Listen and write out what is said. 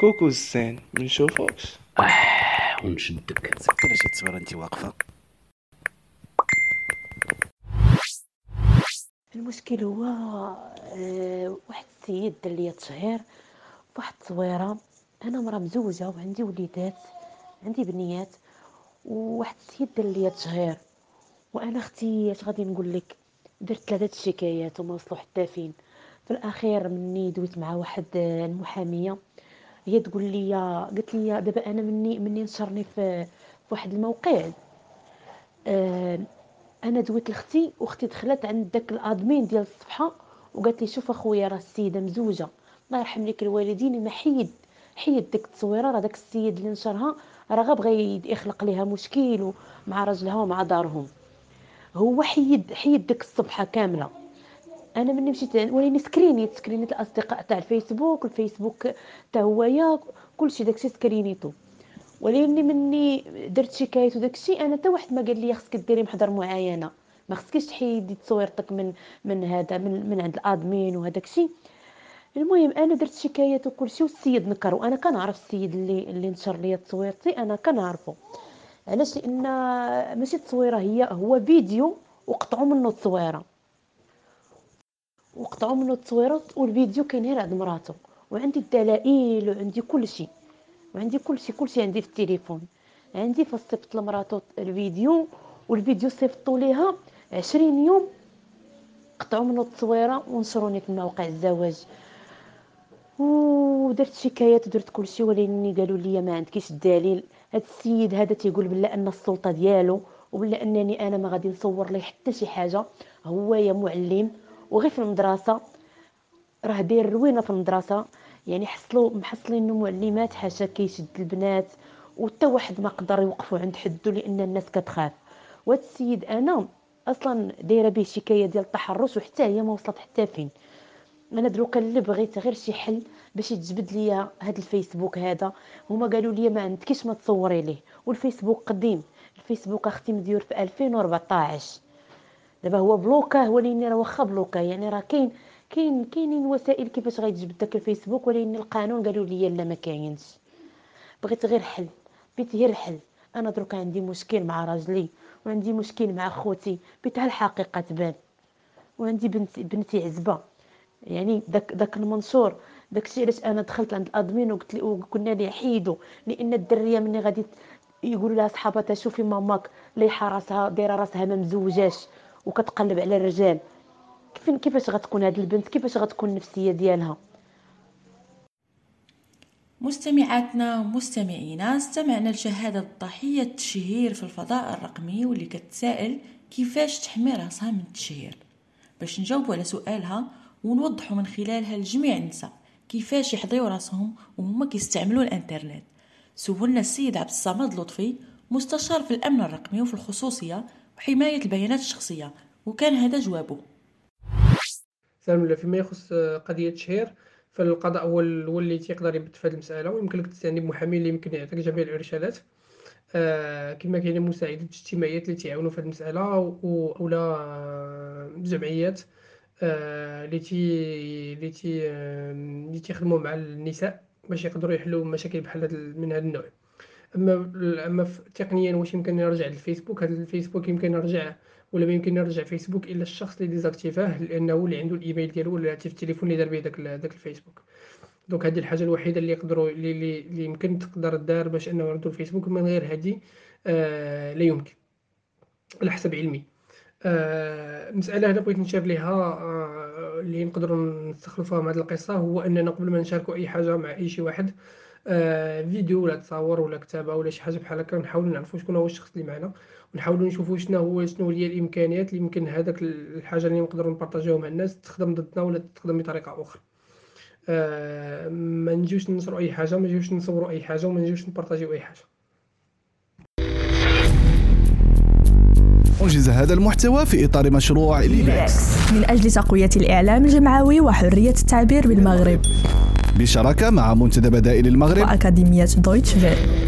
كوكو الزين منشوفوكش آه ونشدك. سكر شي تصويره انت واقفة. المشكل هو آه، واحد السيد دار ليا تشهير بواحد التصويره أنا مرا مزوجة وعندي وليدات عندي بنيات وواحد السيد دار ليا تشهير وأنا أختي اش غادي نقول لك؟ درت ثلاثة الشكايات وما وصلوا حتى فين. في الأخير مني دويت مع واحد آه، المحامية. هي تقول لي قالت لي دابا أنا مني مني نشرني في واحد الموقع. آه أنا دويت لاختي واختي دخلت عند داك الأدمين ديال الصفحة وقالت لي شوف أخويا راه السيدة مزوجة. الله يرحم لك الوالدين ما حيد حيد ديك التصويرة راه داك السيد اللي نشرها راه بغى يخلق ليها مشكل مع راجلها ومع دارهم. هو حيد حيد ديك الصفحة كاملة. أنا مني مشيت وليني سكرينيت سكرينيت الأصدقاء تاع الفيسبوك الفيسبوك تاع هوايا كلشي داكشي سكرينيتو. ولكن مني درت شكايت وداكشي أنا حتى واحد ما قال لي خصك ديري محضر معاينه ما خصكيش تحيدي تصويرتك من من هذا من, من عند ال admin وهداك الشيء المهم أنا درت شكايات وكلشي والسيد نكر وأنا كنعرف السيد اللي اللي نشر ليا تصويرتي أنا كنعرفو. علاش؟ لأن ماشي تصويرة هي هو فيديو وقطعوا منه التصويرة. وقطعوا منه التصويرات والفيديو كاين غير عند مراتو وعندي الدلائل وعندي كل شيء وعندي كل شيء كل شيء عندي في التليفون. عندي فصيفط لمراتو الفيديو والفيديو صيفطوا ليها عشرين يوم. قطعوا منه التصويرة ونشروني في موقع الزواج. ودرت شكايات ودرت كل شيء ولكن قالوا لي ما عندكيش الدليل. هذا السيد هذا تيقول بلا أن السلطة ديالو وبلا أنني أنا ما غادي نصور ليه حتى شي حاجة. هو يا معلم وغير في المدرسة. راه داير روينة في المدرسة. يعني حصلوا محصلين معلمات حاشا كيشد البنات. وتا واحد ما قدر يوقفوا عند حدو لأن الناس كتخاف. وهذا السيد أنا أصلا دايرة به شكاية ديال التحرش وحتى هي ما وصلت حتى فين. أنا دروكا اللي بغيت غير شي حل باش يتجبد ليا هذا الفيسبوك هذا. هما قالوا لي ما عندكيش ما تصوري ليه. والفيسبوك قديم. الفيسبوك أختي مديور في 2014 دابا هو بلوكاه ولكن راه واخا بلوكاه. يعني راه كاين كاين كاينين وسائل كيفاش غيتجبد داك الفيسبوك ولكن القانون قالوا لي لا ما كاينش. بغيت غير حل بغيت غير حل. أنا دروكا عندي مشكل مع راجلي وعندي مشكل مع خوتي. بغيت الحقيقة تبان. وعندي بنتي بنتي عزبة. يعني داك داك المنشور داكشي علاش أنا دخلت عند الأدمين وقلت لي وقلنا لي حيدوا لأن الدرية ملي غادي يقولوا لها صحاباتها شوفي ماماك ليحة راسها دايرة راسها ما مزوجاش. وكتقلب على الرجال. كيف كيفاش غتكون هاد البنت؟ كيفاش غتكون النفسية ديالها؟ مستمعاتنا ومستمعينا استمعنا لشهادة ضحية التشهير في الفضاء الرقمي واللي كتسائل كيفاش تحمي راسها من التشهير. باش نجاوبوا على سؤالها ونوضحوا من خلالها لجميع النساء كيفاش يحضيو راسهم وهما كيستعملوا الإنترنت. سولنا السيد عبد الصمد لطفي مستشار في الأمن الرقمي وفي الخصوصية وحمايه البيانات الشخصية وكان هذا جوابه. الله فيما يخص قضية التشهير فالقضاء هو اللي تيقدر يبت في هذه المسألة ويمكن لك تستعني بمحامي اللي يمكن يعطيك جميع الإرشادات. آه كما كاينة مساعدات اجتماعيات اللي تيعاونوا في هذه المسألة أولا آه جمعيات آه، اللي تي تي آه، تيخدموا مع النساء باش يقدروا يحلوا مشاكل بحال من هذا النوع. أما أما تقنيا واش يمكن نرجع للفيسبوك؟ هذا الفيسبوك يمكن نرجع ولا ما يمكن نرجع فيسبوك إلا الشخص اللي ديزاكتيفاه لأنه اللي عنده الإيميل ديالو ولا في التليفون اللي دار به داك داك الفيسبوك. donc هذه الحاجة الوحيدة اللي يقدروا اللي اللي يمكن تقدر دار باش أنه يردوا الفيسبوك من غير هذه آه لا يمكن. على حسب علمي. آه مسألة هنا بغيت نشير ليها آه اللي نقدروا نستخلفوها من هذه القصة هو أننا قبل ما نشاركوا أي حاجة مع أي شي واحد آه فيديو ولا تصاور ولا كتابة ولا شي حاجة بحال هكا نحاولوا نعرفوا شكون هو الشخص اللي معنا ونحاولوا نشوفوا شنو هو شنو هي الإمكانيات اللي يمكن هذاك الحاجة اللي نقدروا نبارطاجيوها مع الناس تخدم ضدنا ولا تخدم بطريقة أخرى. آه ما نجيوش ننشروا أي حاجة ما نجيوش نصوروا أي حاجة وما نجيوش نبارطاجيو أي حاجة. أنجز هذا المحتوى في إطار مشروع ليباكس من أجل تقوية الإعلام الجمعوي وحرية التعبير بالمغرب. بشراكة مع منتدى بدائل المغرب. وأكاديمية دويتش فيل.